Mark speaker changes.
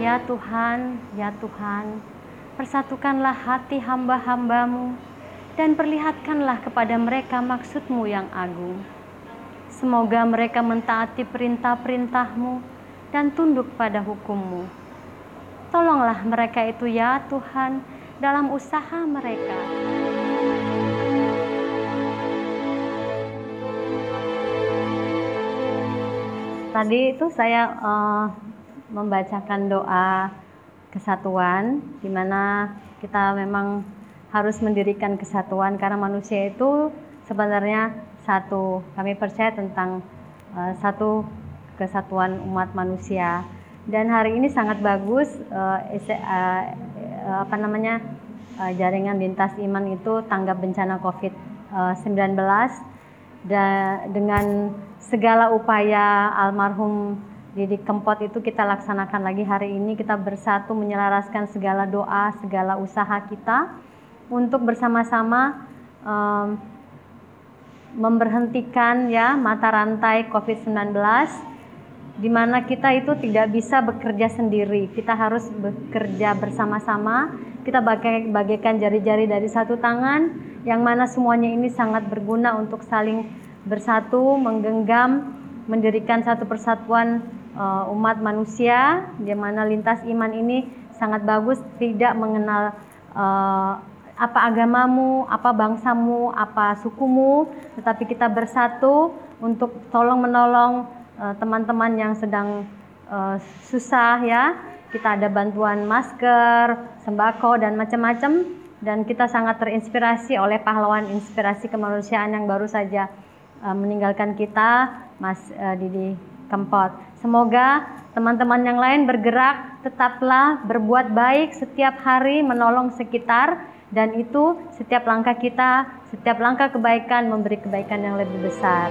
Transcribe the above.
Speaker 1: Ya Tuhan, ya Tuhan, persatukanlah hati hamba-hambamu dan perlihatkanlah kepada mereka maksudmu yang agung. Semoga mereka mentaati perintah-perintahmu dan tunduk pada hukummu. Tolonglah mereka itu ya Tuhan dalam usaha mereka. Tadi itu saya uh, membacakan doa kesatuan, di mana kita memang harus mendirikan kesatuan karena manusia itu sebenarnya satu. Kami percaya tentang uh, satu kesatuan umat manusia. Dan hari ini sangat bagus uh, uh, apa namanya uh, jaringan lintas iman itu tanggap bencana COVID-19 dan dengan segala upaya almarhum Didi Kempot itu kita laksanakan lagi hari ini kita bersatu menyelaraskan segala doa, segala usaha kita untuk bersama-sama um, memberhentikan ya mata rantai COVID-19 di mana kita itu tidak bisa bekerja sendiri. Kita harus bekerja bersama-sama. Kita bagaikan jari-jari dari satu tangan yang mana semuanya ini sangat berguna untuk saling bersatu, menggenggam, mendirikan satu persatuan uh, umat manusia di mana lintas iman ini sangat bagus tidak mengenal uh, apa agamamu, apa bangsamu, apa sukumu, tetapi kita bersatu untuk tolong menolong uh, teman-teman yang sedang uh, susah ya. Kita ada bantuan masker, sembako dan macam-macam. Dan kita sangat terinspirasi oleh pahlawan inspirasi kemanusiaan yang baru saja uh, meninggalkan kita, Mas uh, Didi Kempot. Semoga teman-teman yang lain bergerak, tetaplah berbuat baik setiap hari menolong sekitar dan itu setiap langkah kita, setiap langkah kebaikan memberi kebaikan yang lebih besar.